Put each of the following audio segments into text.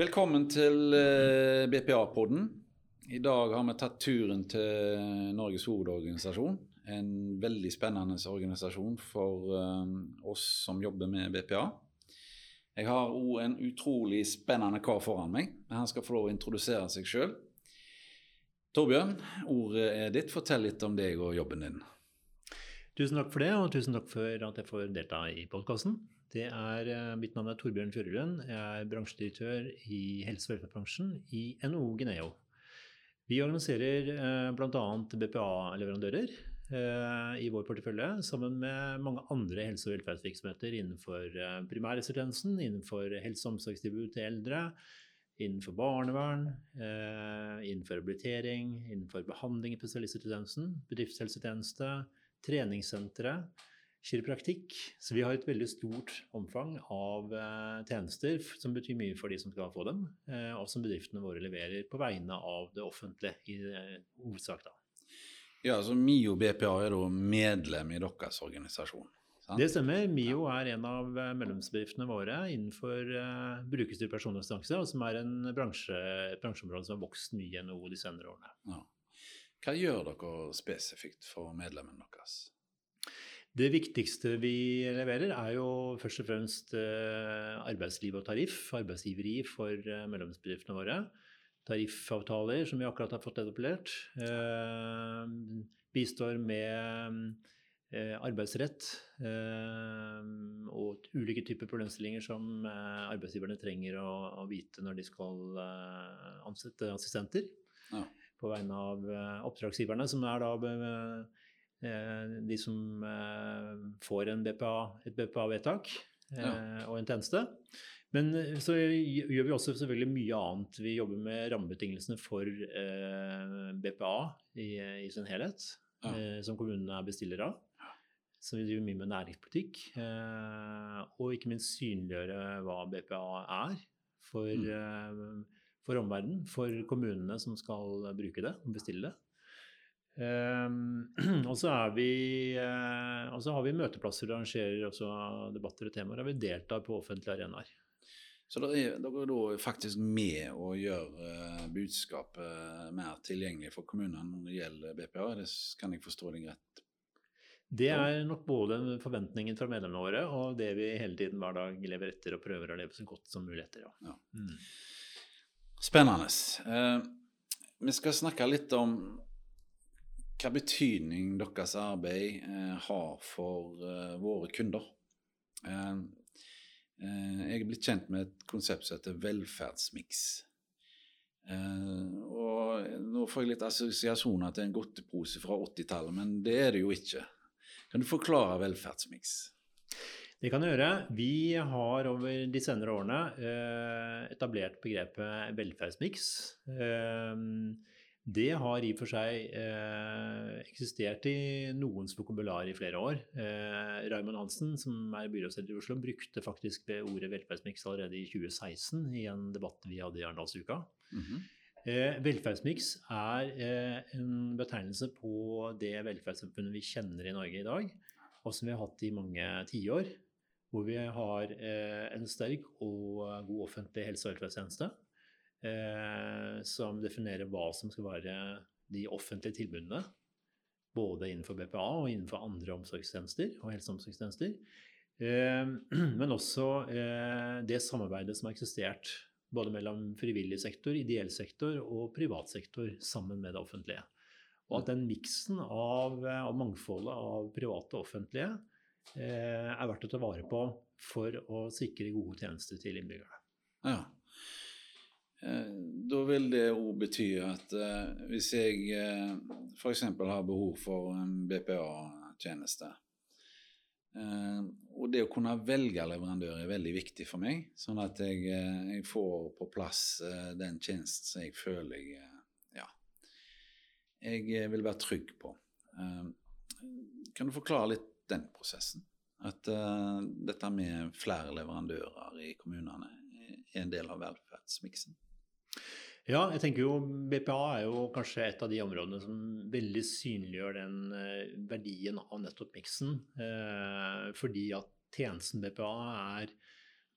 Velkommen til eh, BPA-podden. I dag har vi tatt turen til Norges hovedorganisasjon. En veldig spennende organisasjon for eh, oss som jobber med BPA. Jeg har òg en utrolig spennende kar foran meg. Han skal få lov å introdusere seg sjøl. Torbjørn, ordet er ditt. Fortell litt om deg og jobben din. Tusen takk for det, og tusen takk for at jeg får delta i podkasten. Mitt navn er Torbjørn Fjørelund. Jeg er bransjedirektør i helse- og velferdsbransjen i NHO Gineo. Vi organiserer eh, bl.a. BPA-leverandører eh, i vår portefølje, sammen med mange andre helse- og velferdsvirksomheter innenfor eh, primærhelsetjenesten, innenfor helse- og omsorgstilbud til eldre, innenfor barnevern, eh, innenfor rehabilitering, innenfor behandling i spesialisthelsetjenesten, bedriftshelsetjeneste, treningssentre, kiropraktikk. Så vi har et veldig stort omfang av eh, tjenester som betyr mye for de som skal få dem, eh, og som bedriftene våre leverer på vegne av det offentlige i eh, hovedsak. da. Ja, altså MIO BPA er da medlem i deres organisasjon? sant? Det stemmer. MIO er en av medlemsbedriftene våre innenfor uh, brukerstyrt personlig assistanse, og som er en bransje, et bransjeområde som har vokst mye i NHO de senere årene. Ja. Hva gjør dere spesifikt for medlemmene deres? Det viktigste vi leverer, er jo først og fremst eh, arbeidsliv og tariff, arbeidsgiveri for eh, medlemsbedriftene våre. Tariffavtaler som vi akkurat har fått etablert. Eh, bistår med eh, arbeidsrett eh, og ulike typer problemstillinger som arbeidsgiverne trenger å, vite når de skal ansette assistenter. Ja. På vegne av oppdragsgiverne, som er da de som eh, får en BPA, et BPA-vedtak eh, og en tjeneste. Men eh, så gjør vi også selvfølgelig mye annet. Vi jobber med rammebetingelsene for eh, BPA i, i sin helhet, Ja. eh, som kommunene er bestillere av. Så vi driver mye med næringspolitikk. Eh, og ikke minst synliggjøre hva BPA er for, Mm. eh, for omverdenen, for kommunene som skal bruke det og bestille det. Um, og så vi eh, og så har vi møteplasser og arrangerer også debatter og temaer. Og vi deltar på offentlige arenaer. Så dere er, dere er da faktisk med å gjøre eh, budskapet mer tilgjengelig for kommunene når det gjelder BPA? Det kan jeg forstå deg rett? Det er nok både forventningen fra medlemmene våre og det vi hele tiden hver dag lever etter og prøver å leve så godt som mulig etter. Ja. Ja. Mm. Spennende. Eh, vi skal snakke litt om hva betydning deres arbeid eh, har for eh, våre kunder. Eh, jeg er blitt kjent med et konsept som heter velferdsmiks. Og nå får jeg litt assosiasjoner til en godtepose fra 80-tallet, men det er det jo ikke. Kan du forklare velferdsmiks? Det kan jeg gjøre. Vi har over de senere årene etablert begrepet velferdsmiks. Eh, det har i og for seg eh, eksistert i noens vokabular i flere år. Eh, Raymond Hansen, som er byrådsleder i Oslo, brukte faktisk det ordet velferdsmiks allerede i 2016 i en debatt vi hadde i Arendalsuka. Mhm. Eh, velferdsmiks er eh, en betegnelse på det velferdssamfunnet vi kjenner i Norge i dag, og som vi har hatt i mange tiår. Hvor vi har eh, en sterk og god offentlig helse- og velferdstjeneste eh, som definerer hva som skal være de offentlige tilbudene. Både innenfor BPA og innenfor andre omsorgstjenester og helse- og omsorgstjenester. Eh, men også eh, det samarbeidet som har eksistert både mellom frivillig sektor, ideell sektor og privat sektor sammen med det offentlige. Og at den miksen av, eh, av mangfoldet av private og offentlige er verdt å ta vare på for å sikre gode tjenester til innbyggerne. Ja. Eh, Da vil det òg bety at eh, hvis jeg eh, f.eks. har behov for en BPA-tjeneste Og det å kunne velge leverandør er veldig viktig for meg, sånn at jeg, jeg får på plass den tjenesten som jeg føler jeg ja, jeg vil være trygg på. Kan du forklare litt den prosessen? At dette med flere leverandører i kommunene er en del av velferdsmiksen? Ja, jeg tenker jo BPA er jo kanskje et av de områdene som veldig synliggjør den eh, verdien av nettopp miksen. Eh, fordi at tjenesten BPA er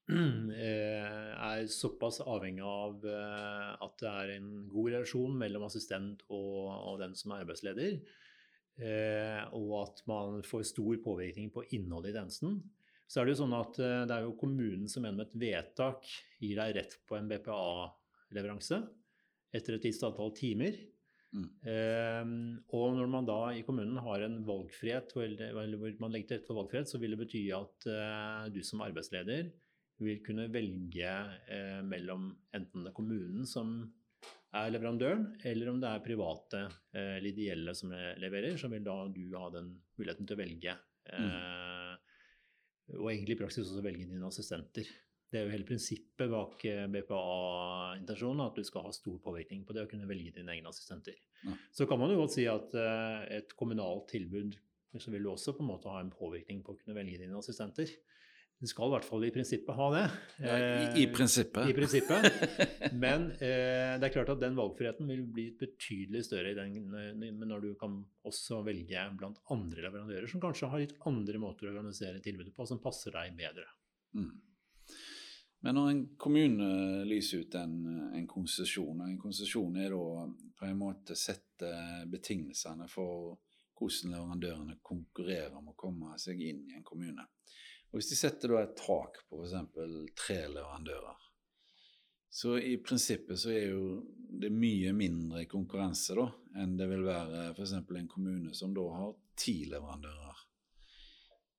er såpass avhengig av at det er en god relasjon mellom assistent og, og den som er arbeidsleder, og at man får stor påvirkning på innholdet i tjenesten. Så er det jo sånn at det er jo kommunen som gjennom et vedtak gir deg rett på en BPA-leveranse etter et visst antall timer. Mm. Eh, og når man da i kommunen har en valgfrihet, eller hvor man legger til rette for valgfrihet, så vil det bety at eh, du som arbeidsleder vil kunne velge eh, mellom enten det er kommunen som er leverandøren, eller om det er private eh, eller ideelle som leverer, så vil da du ha den muligheten til å velge. Mm. Og egentlig i praksis også velge dine assistenter. Det er jo hele prinsippet bak eh, BPA-intensjonen, at du skal ha stor påvirkning på det å kunne velge dine egne assistenter. Ja. Så kan man jo godt si at uh, et kommunalt tilbud så vil du også på en måte ha en påvirkning på å kunne velge dine assistenter. Du skal i hvert fall i prinsippet ha det. Ja, i, i, eh, prinsippet. I prinsippet. Men eh, det er klart at den valgfriheten vil bli betydelig større den, når du kan også velge blant andre leverandører som kanskje har litt andre måter å organisere tilbudet på, som passer deg bedre. Mm. Men når en kommune lyser ut en, en konsesjon, og en konsesjon er da på en måte sette betingelsene for hvordan leverandørene konkurrerer om å komme seg inn i en kommune. Og Hvis de setter da et tak på f.eks. tre leverandører, så i prinsippet så er jo det mye mindre konkurranse da, enn det vil være f.eks. en kommune som da har ti leverandører.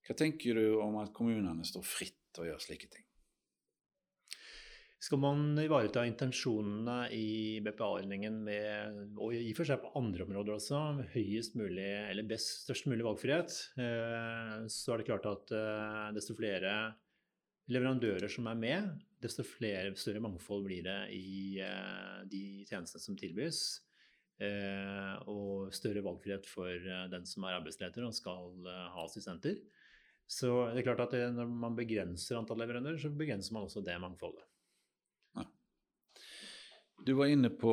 Hva tenker du om at kommunene står fritt til å gjøre slike ting? Skal man ivareta intensjonene i BPA-ordningen og i og for seg på andre områder også, høyest mulig eller best, størst mulig valgfrihet, eh, så er det klart at eh, desto flere leverandører som er med, desto flere, større mangfold blir det i eh, de tjenestene som tilbys. Og større valgfrihet for den som er arbeidsleder og skal ha assistenter. Så det er klart at når man begrenser antall leverandører, så begrenser man også det mangfoldet. Du var inne på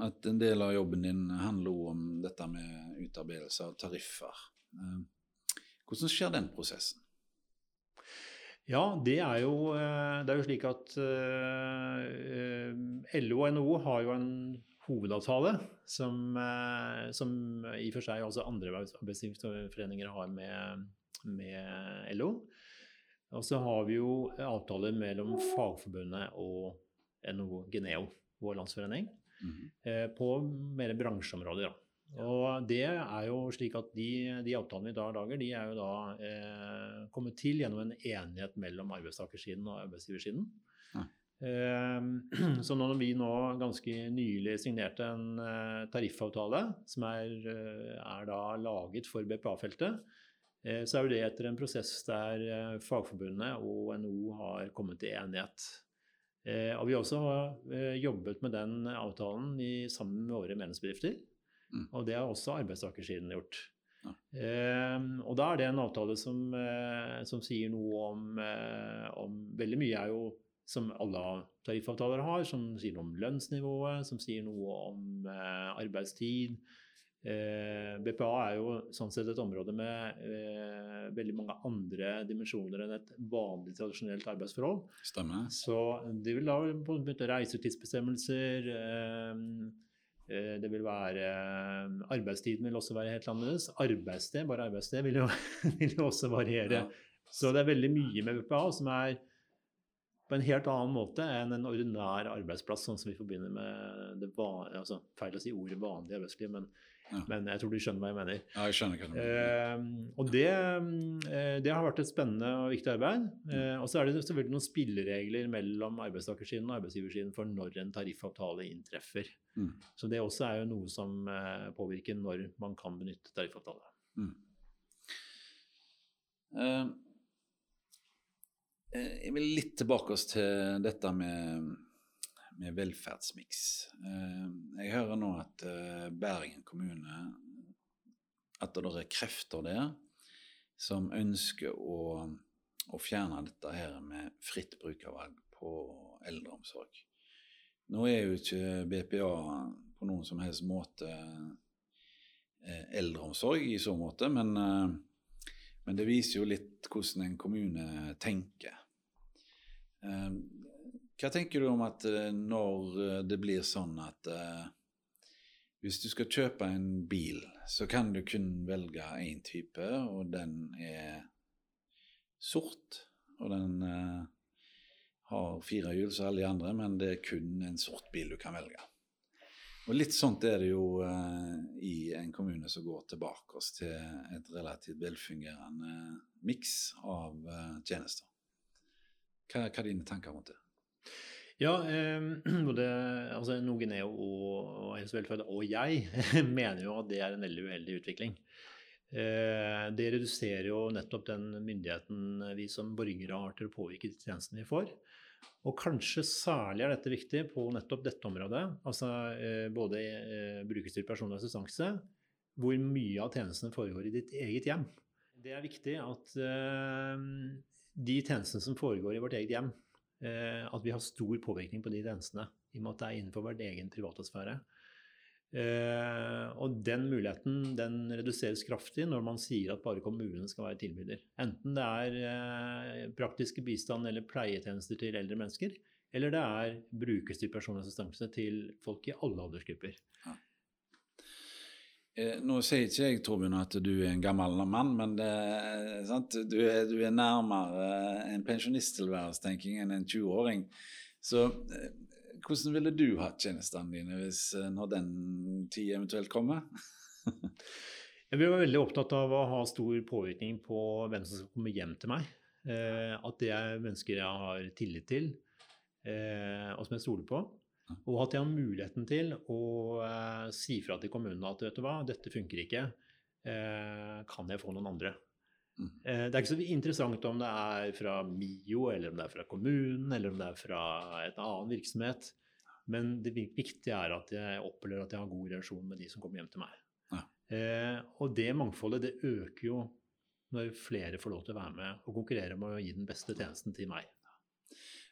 at en del av jobben din handler om dette med utarbeidelse av tariffer. Eh, hvordan skjer den prosessen? Ja, det er jo, eh, det er jo slik at uh, LO og NHO har jo en hovedavtale som, som i og for seg også andre arbeidsgiverforeninger har med, med LO. Og så har vi jo avtaler mellom Fagforbundet og NHO Geneo vår landsforening, mm -hmm. på mer bransjeområder. Da. Og det er jo slik at de, de avtalene vi da lager, de er jo da eh, kommet til gjennom en enighet mellom arbeidstakersiden og arbeidsgiversiden. Ja. Eh, så når vi nå ganske nylig signerte en eh, tariffavtale som er, eh, er da laget for BPA-feltet, eh, så er jo det etter en prosess der Fagforbundet og NHO har kommet til enighet. Eh, og vi har også eh, jobbet med den avtalen i, sammen med våre medlemsbedrifter. Mm. Og det har også arbeidstakersiden gjort. Ja. Eh, og da er det en avtale som, eh, som sier noe om, eh, om, Veldig mye er jo som alle tariffavtaler har, som sier noe om lønnsnivået, som sier noe om arbeidstid, Eh, BPA er jo sånn sett et område med eh, veldig mange andre dimensjoner enn et vanlig tradisjonelt arbeidsforhold. Stemmer. Så det vil da begynne å måte reisetidsbestemmelser eh, eh det vil være eh, Arbeidstiden vil også være helt annerledes. Arbeidssted, bare arbeidssted, vil jo, vil jo også variere. Ja. Så det er veldig mye med BPA som er på en helt annen måte enn en ordinær arbeidsplass, sånn som vi forbinder med det vanlige, altså Feil å si ordet vanlig arbeidsliv, men men jeg tror du skjønner hva jeg mener. Ja, jeg skjønner hva du mener. Eh, og det, eh, det, har vært et spennende og viktig arbeid. Mm. Eh, og så er det selvfølgelig noen spilleregler mellom arbeidstakersiden og arbeidsgiversiden for når en tariffavtale inntreffer. Mm. Så det også er jo noe som eh, påvirker når man kan benytte tariffavtale. Mm. Eh, jeg vil litt tilbake oss til dette med med velferdsmiks. Eh, jeg hører nå at eh, Bergen kommune At det er krefter der som ønsker å, å fjerne dette her med fritt brukervalg på eldreomsorg. Nå er jo ikke BPA på noen som helst måte eh, eldreomsorg i så måte, men, men det viser jo litt hvordan en kommune tenker. Hva tenker du om at eh, når eh, det blir sånn at uh, hvis du skal kjøpe en bil, så kan du kun velge én type, og den er sort. Og den uh, har fire hjul som alle de andre, men det er kun en sort bil du kan velge. Og litt sånt er det jo uh, i en kommune som går tilbake oss til et relativt velfungerende miks av tjenester. Hva, hva er dine tanker rundt det? Ja, både altså, Nogeneo og, og Helse og Velferd og jeg mener jo at det er en veldig uheldig utvikling. Eh, det reduserer jo nettopp den myndigheten vi som borgere har til å påvirke de tjenestene vi får. Og kanskje særlig er dette viktig på nettopp dette området, altså eh, både eh, brukerstyrt personlig assistanse, hvor mye av tjenestene foregår i ditt eget hjem. Det er viktig at de tjenestene som foregår i vårt eget hjem, at vi har stor påvirkning på de grensene, i og med at det er innenfor vår egen privatesfære. Eh, og den muligheten den reduseres kraftig når man sier at bare kommunen skal være tilbyder. Enten det er eh, praktiske bistand eller pleietjenester til eldre mennesker, eller det er brukerstyrt personlig assistanse til folk i alle aldersgrupper. Ja. Eh, nå sier ikke jeg Torbjørn, at du er en gammel mann, men det, du, er, du, er, nærmere en pensjonisttilværelsestenking enn en 20-åring. Så eh, hvordan ville du hatt tjenestene dine hvis, eh, når den tid eventuelt kommer? vil være veldig opptatt av å ha stor påvirkning på hvem som skal komme hjem til meg. Eh, at det er mennesker jeg har tillit til, eh, og som jeg stoler på. Og at jeg har muligheten til å eh, si fra til kommunen at vet du hva, dette funker ikke. Eh, kan jeg få noen andre? Mm. Eh, det er ikke så interessant om det er fra MIO, eller om det er fra kommunen, eller om det er fra et annen virksomhet. Men det viktige er at jeg opplever at jeg har god relasjon med de som kommer hjem til meg. Ja. Eh, og det mangfoldet det øker jo når flere får lov til å være med og konkurrere med å gi den beste tjenesten til meg.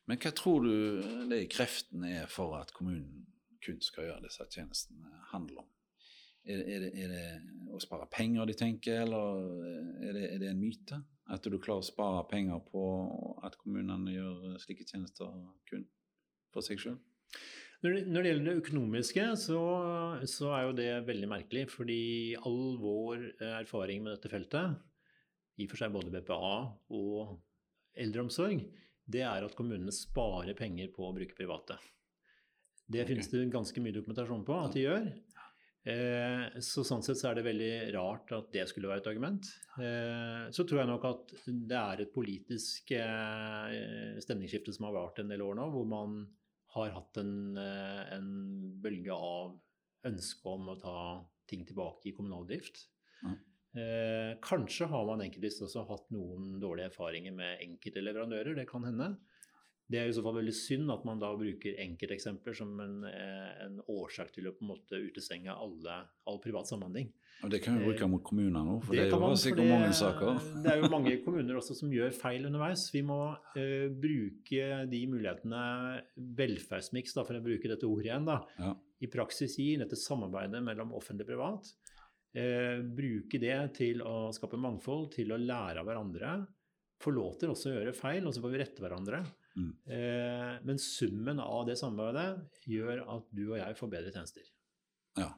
Men hva tror du de kreftene er for at kommunen kun skal gjøre disse tjenestene handler om? Er, er, det, er, det, å spare penger de tenker, eller er det, er det, en myte? At du klarer å spare penger på at kommunene gjør slike tjenester kun for seg sjøl? Når det, når det, gjelder det økonomiske, så, så, er jo det veldig merkelig. Fordi all vår erfaring med dette feltet, i og for seg både BPA og eldreomsorg, det er at kommunene sparer penger på å bruke private. Det okay. finnes det ganske mye dokumentasjon på at de gjør. Eh, så sånn sett så er det veldig rart at det skulle være et argument. Eh, så tror jeg nok at det er et politisk eh, stemningsskifte som har vart en del år nå, hvor man har hatt en, en bølge av ønske om å ta ting tilbake i kommunal drift. Ja. kanskje har man enkeltvis også hatt noen dårlige erfaringer med enkelte leverandører, det kan hende. Det er i så fall veldig synd at man da bruker enkelteksempler som en, eh, en, årsak til å på en måte utestenge alle, all privat samhandling. Og Det kan vi bruke mot kommuner nå, for det, det er jo man, sikkert det, mange saker. det er jo mange kommuner også som gjør feil underveis. Vi må uh, bruke de mulighetene velferdsmiks, for å bruke dette ordet igjen, da, ja. i praksis gir dette samarbeidet mellom offentlig og privat. Uh, bruke det til å skape mangfold, til å lære av hverandre. Få lov til også å gjøre feil, og så får vi rette hverandre. Mm. Eh, men summen av det samarbeidet gjør at du og jeg får bedre tjenester. Ja.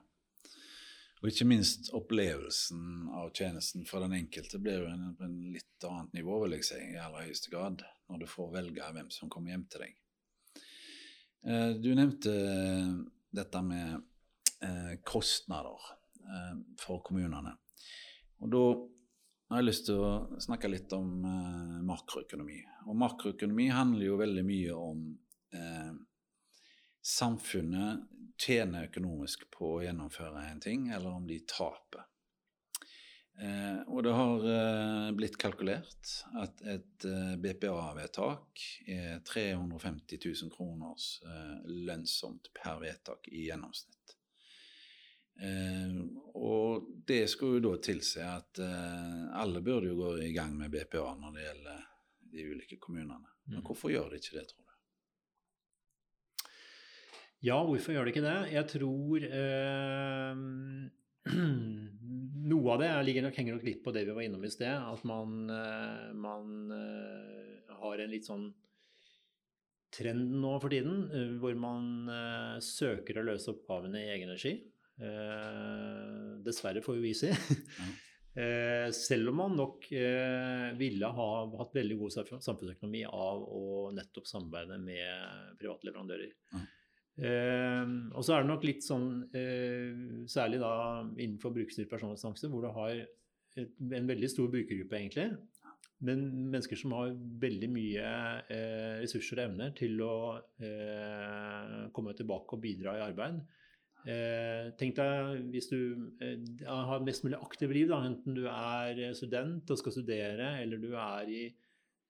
Og ikke minst opplevelsen av tjenesten for den enkelte blir jo en, på en litt annet nivå, vil jeg si, i aller høyeste grad, når du får velge hvem som kommer hjem til deg. Eh, du nevnte dette med eh, kostnader eh, for kommunene. Og da har jeg lyst til å snakke litt om eh, makroøkonomi. Og makroøkonomi handler jo veldig mye om eh, samfunnet tjener økonomisk på å gjennomføre en ting, eller om de taper. Eh, og det har eh, blitt kalkulert at et eh, BPA-vedtak er 350 000 kroners eh, lønnsomt per vedtak i gjennomsnitt. Eh, og det skulle jo da tilsi at eh, alle burde jo gå i gang med BPA når det gjelder de ulike kommunene. Men mm. hvorfor gjør de ikke det, tror du? Ja, hvorfor gjør de ikke det? Jeg tror eh, noe av det ligger nok, henger nok litt på det vi var innom i sted. At man, eh, man eh, har en litt sånn trend nå for tiden, hvor man søker å løse oppgavene i egen regi. Dessverre, får vi si. ja. selv om man nok ville ha hatt veldig god samfunnsøkonomi av å nettopp samarbeide med private leverandører. Ja. Eh, og så er det nok litt sånn, eh, særlig da innenfor brukerstyrt personlig hvor du har et, en veldig stor brukergruppe, egentlig. Men mennesker som har veldig mye eh, ressurser og evner til å eh, komme tilbake og bidra i arbeid. Eh, tenk deg hvis du eh, har mest mulig aktivt liv, da, enten du er student og skal studere, eller du er i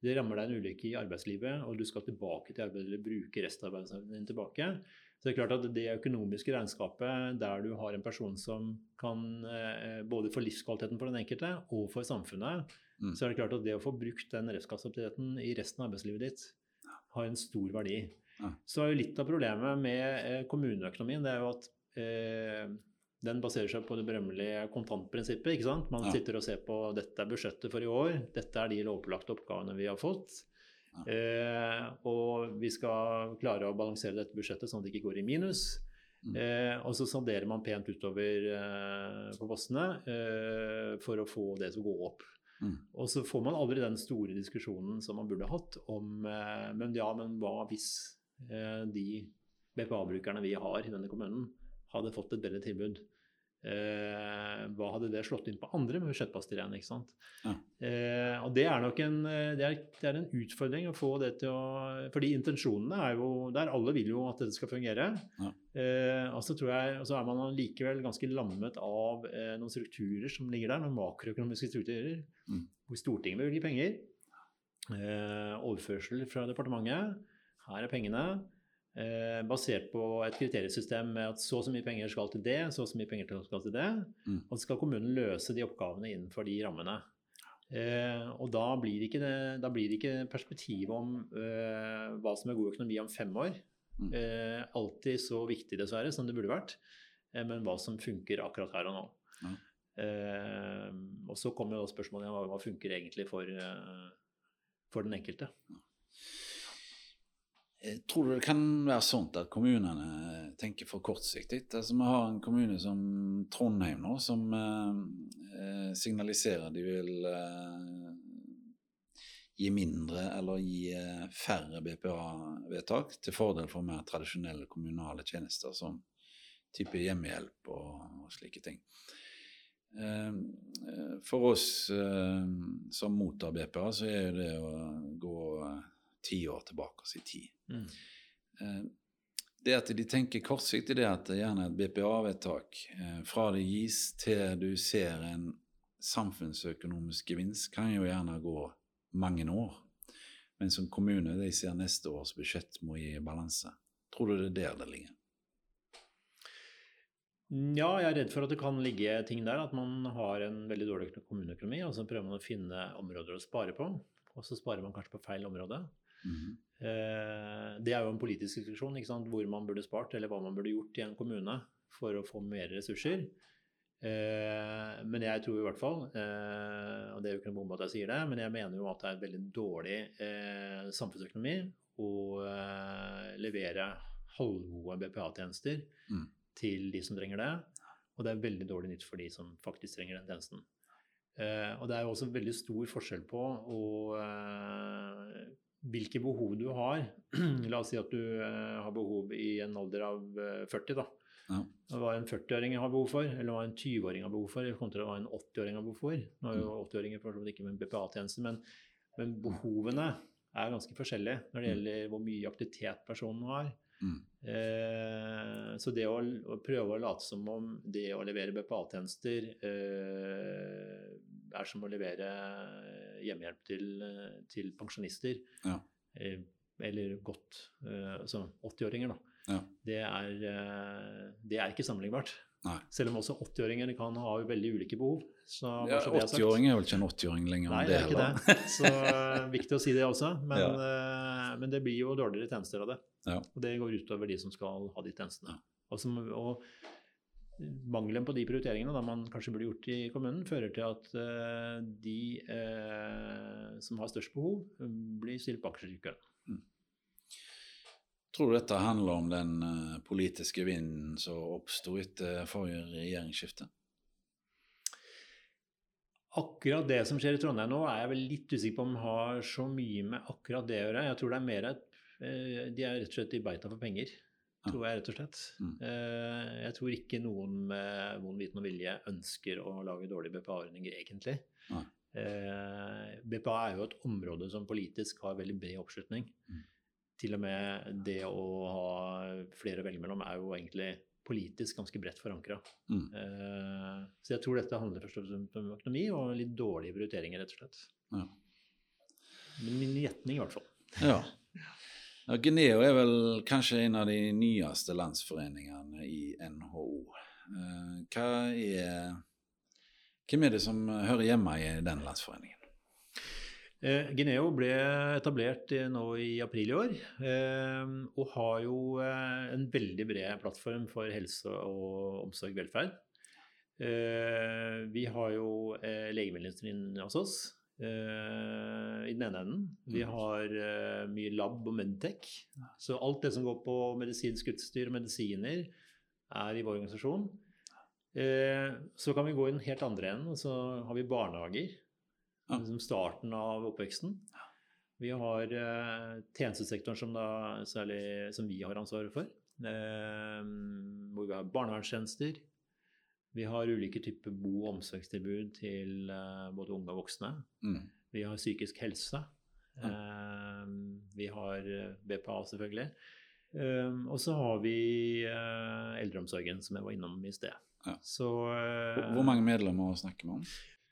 det rammer deg en ulykke i arbeidslivet, og du skal tilbake til arbeidet eller bruke restarbeidsevnen din tilbake. Så det er klart at det økonomiske regnskapet der du har en person som kan eh, både for livskvaliteten for den enkelte og for samfunnet, mm. så er det klart at det å få brukt den restkapasiteten i resten av arbeidslivet ditt har en stor verdi. Ja. Så er jo litt av problemet med eh, kommuneøkonomien det er jo at eh, den baserer seg på det berømmelige kontantprinsippet. ikke sant? Man ja. sitter og ser på dette er budsjettet for i år, dette er de lovpålagte oppgavene vi har fått. Ja. Eh, og vi skal klare å balansere dette budsjettet sånn at det ikke går i minus. Mm. Eh, og så salderer man pent utover eh, på postene eh, for å få det til å gå opp. Mm. Og så får man aldri den store diskusjonen som man burde hatt om eh, Men ja, men hva hvis eh, de BPA-brukerne vi har i denne kommunen, hadde fått et bedre tilbud? Eh, hva hadde det slått inn på andre budsjettposter igjen? ikke sant? Ja. Eh, og det er nok en, eh, det er, det er, en utfordring å få det til å fordi intensjonene er jo der. Alle vil jo at dette skal fungere. Ja. Eh, og så tror jeg, og så er man likevel ganske lammet av eh, noen strukturer som ligger der, noen makroøkonomiske strukturer, mm. hvor Stortinget vil gi penger. Eh, overførsel fra departementet. Her er pengene. Eh, basert på et kriteriesystem med at så og så mye penger skal til det, så og så mye penger skal til det. Mm. Og så skal kommunen løse de oppgavene innenfor de rammene. Eh, og da blir, ikke det, da blir ikke perspektivet om eh, hva som er god økonomi om fem år, mm. eh, alltid så viktig, dessverre, som det burde vært, eh, men hva som funker akkurat her og nå. Mm. Eh, og så kommer jo spørsmålet om hva, hva funker egentlig for, for den enkelte. Eh, tror du det kan være sånn at kommunene tenker for kortsiktig? Altså, vi har en kommune som Trondheim nå, som eh, eh signaliserer de vil eh, gi mindre eller gi eh, færre BPA-vedtak til fordel for mer tradisjonelle kommunale tjenester som type hjemmehjelp og, og slike ting. Eh, for oss som mottar BPA, så er det å gå ti år tilbake i tid. Mm. Eh, det at de tenker kortsiktig, det at det gjerne er et BPA-vedtak eh, fra det gis til du ser en samfunnsøkonomisk gevinst, kan jo gjerne gå mange år. Men som kommune de ser neste års budsjett må gi balanse. Tror du det er der det ligger? Ja, jeg er redd for at det kan ligge ting der. At man har en veldig dårlig kommuneøkonomi, og så prøver man å finne områder å spare på. Og så sparer man kanskje på feil område. Mm. Det er jo en politisk diskusjon hvor man burde spart, eller hva man burde gjort i en kommune for å få mer ressurser. Eh, men jeg tror i hvert fall, og det er jo ikke noe bombe at jeg sier det, men jeg mener jo at det er veldig dårlig samfunnsøkonomi å levere halvgode BPA-tjenester mm. til de som trenger det. Og det er veldig dårlig nytt for de som faktisk trenger den tjenesten. og det er jo også veldig stor forskjell på å hvilke behov du har. La oss si at du eh, har behov i en alder av 40. Eh, da. Ja. Hva en 40-åring har behov for, eller hva en 20-åring har behov for, kontra hva en 80-åring har behov for. Nå er jo 80-åringer mm. for ikke med BPA-tjeneste, men, men, behovene er ganske forskjellige når det mm. gjelder hvor mye aktivitet personen har. Mm. Eh, så det å, å, prøve å late som om det å levere BPA-tjenester eh, er som å levere hjemmehjelp til, til pensjonister, ja. eh, eller godt eh, altså 80-åringer, da. Ja. Det, er, eh, det, er, ikke sammenlignbart. Nei. Selv om også 80-åringer kan ha veldig ulike behov. ja, 80-åring er vel ikke en 80-åring lenger. Nei, det er ikke det. Så viktig å si det også. Men, men det blir jo dårligere tjenester av det. Ja. Og det går utover de som skal ha de tjenestene. Og, som, og, mangelen på de prioriteringene da man kanskje burde gjort i kommunen, fører til at uh, de uh, som har størst behov, blir stilt bakerst i køen. Mm. Tror du dette handler om den uh, politiske vinden som oppsto etter forrige regjeringsskifte? Akkurat det som skjer i Trondheim nå, er jeg vel litt usikker på om har så mye med akkurat det å gjøre. Jeg tror det er mer at uh, de er rett og slett i beita for penger. Tror jeg, rett og slett. Mm. Uh, jeg tror ikke noen med vond viten og vilje ønsker å lage dårlige BPA-ordninger, egentlig. Nei. BPA er jo et område som politisk har veldig bred oppslutning. Mm til og med det å ha flere å velge mellom er jo egentlig politisk ganske bredt forankra. Mm. Uh, så jeg tror dette handler først og fremst om økonomi og litt dårlige prioriteringer, rett og slett. Ja. Men min gjetning, i hvert fall. Ja. ja. Geneo er vel kanskje en av de nyeste landsforeningene i NHO. Uh, hva er, hvem er det som hører hjemme i den landsforeningen? Eh, Geneo ble etablert nå i april i år, eh, og har jo eh, en veldig bred plattform for helse og omsorg og velferd. Eh, vi har jo eh, legemiddelindustrien hos oss eh, i den ene enden. Vi mm. har uh, mye lab og medtech. Så alt det som går på medisinsk utstyr og medisiner, er i vår organisasjon. så kan vi gå i den helt andre enden, og så har vi barnehager. Ja. Liksom starten av oppveksten. Vi har tjenestesektoren som, da, særlig, som vi har ansvaret for. Hvor vi har barnevernstjenester. Vi har ulike typer bo- og omsorgstilbud til eh, både unge og voksne. Mm. Vi har psykisk helse. Mm. Vi har eh, BPA, selvfølgelig. Og så har vi eldreomsorgen, som jeg var innom i sted. Ja. Så, Hvor mange medlemmer snakker vi om?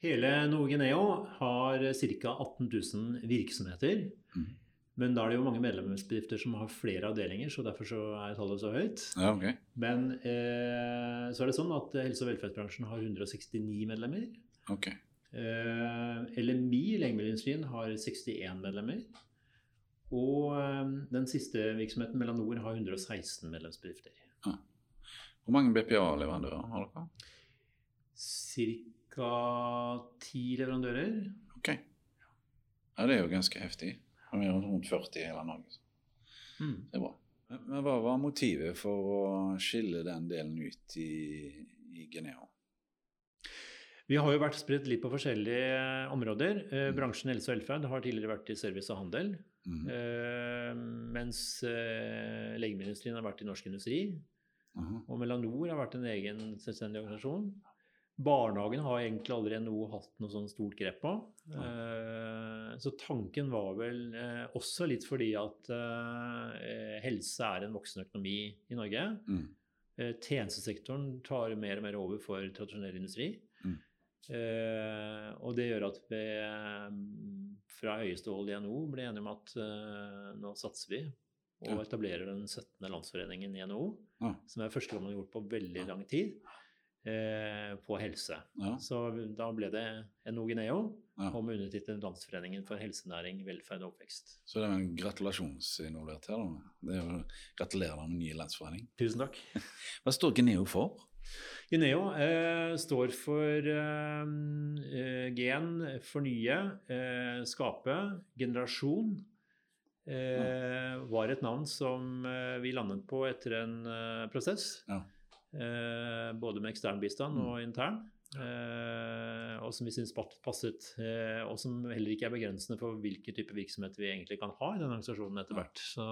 Hele Nogeneo har ca. 18 000 virksomheter. Mm. Men da er det jo mange medlemsbedrifter som har flere avdelinger, så derfor så er tallet så høyt. Ja, okay. Men eh, så er det sånn at helse- og velferdsbransjen har 169 medlemmer. Okay. Eh, LMI, legemiddelindustrien, har 61 medlemmer. Og eh, den siste virksomheten, Melanor, har 116 medlemsbedrifter. Ja. Hvor mange BPA-leverandører har dere? Cirka ca. ti leverandører. Ok. Ja, det er jo ganske heftig. Vi er rundt 40 i hele Norge. Mm. Det er bra. Men hva var motivet for å skille den delen ut i, i Geneo? Vi har jo vært spredt litt på forskjellige eh, områder. Eh, mm. bransjen helse og velferd har tidligere vært i service og handel. Mm. Eh, mens eh, legemiddelindustrien har vært i norsk industri. Uh -huh. Og Melanor har vært en egen selvstendig organisasjon. Barnehagen har egentlig aldri NHO hatt noe sånn stort grep på. Ja. Eh, så tanken var vel eh, også litt fordi at eh, helse er en voksende økonomi i Norge. Mm. Tjenestesektoren tar mer og mer over for tradisjonell industri. Mm. og det gjør at vi fra høyeste hold i NHO ble enige om at nå satser vi og etablerer den 17. landsforeningen i NHO. Ja. Som er første gang man har gjort på veldig lang tid eh, på helse. Ja. Så da ble det NOGNEO ja. og med undertittelen Landsforeningen for helsenæring, velferd og oppvekst. Så det er en gratulasjonsinvolvert her. Da. Det er jo Gratulerer med ny landsforening. Tusen takk. Hva står GINEO for? GINEO eh, står for eh, eh, gen, fornye, eh, skape, generasjon. Eh, var et navn som eh, vi landet på etter en prosess. Ja. Eh, både med ekstern bistand og mm. intern. Ja. og som vi syns passet, eh, og som heller ikke er begrensende for hvilke type virksomhet vi egentlig kan ha i den organisasjonen etter hvert. Så,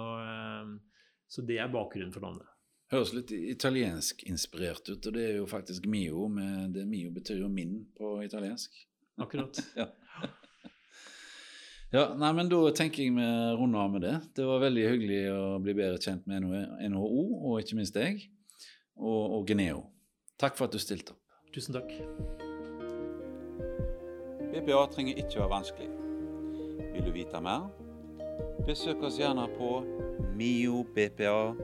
så det er bakgrunnen for navnet. Høres litt italiensk inspirert ut, og det er jo faktisk Mio. Med det Mio betyr jo min på italiensk. Akkurat. ja. ja, nei, men Da tenker jeg vi runder av med det. Det var veldig hyggelig å bli bedre kjent med NHO, og ikke minst deg og, og Geneo. Takk for at du stilte opp. Tusen takk. BPA trenger ikke være vanskelig. Vil du vite mer? Besøk oss gjerne på miobpa.no.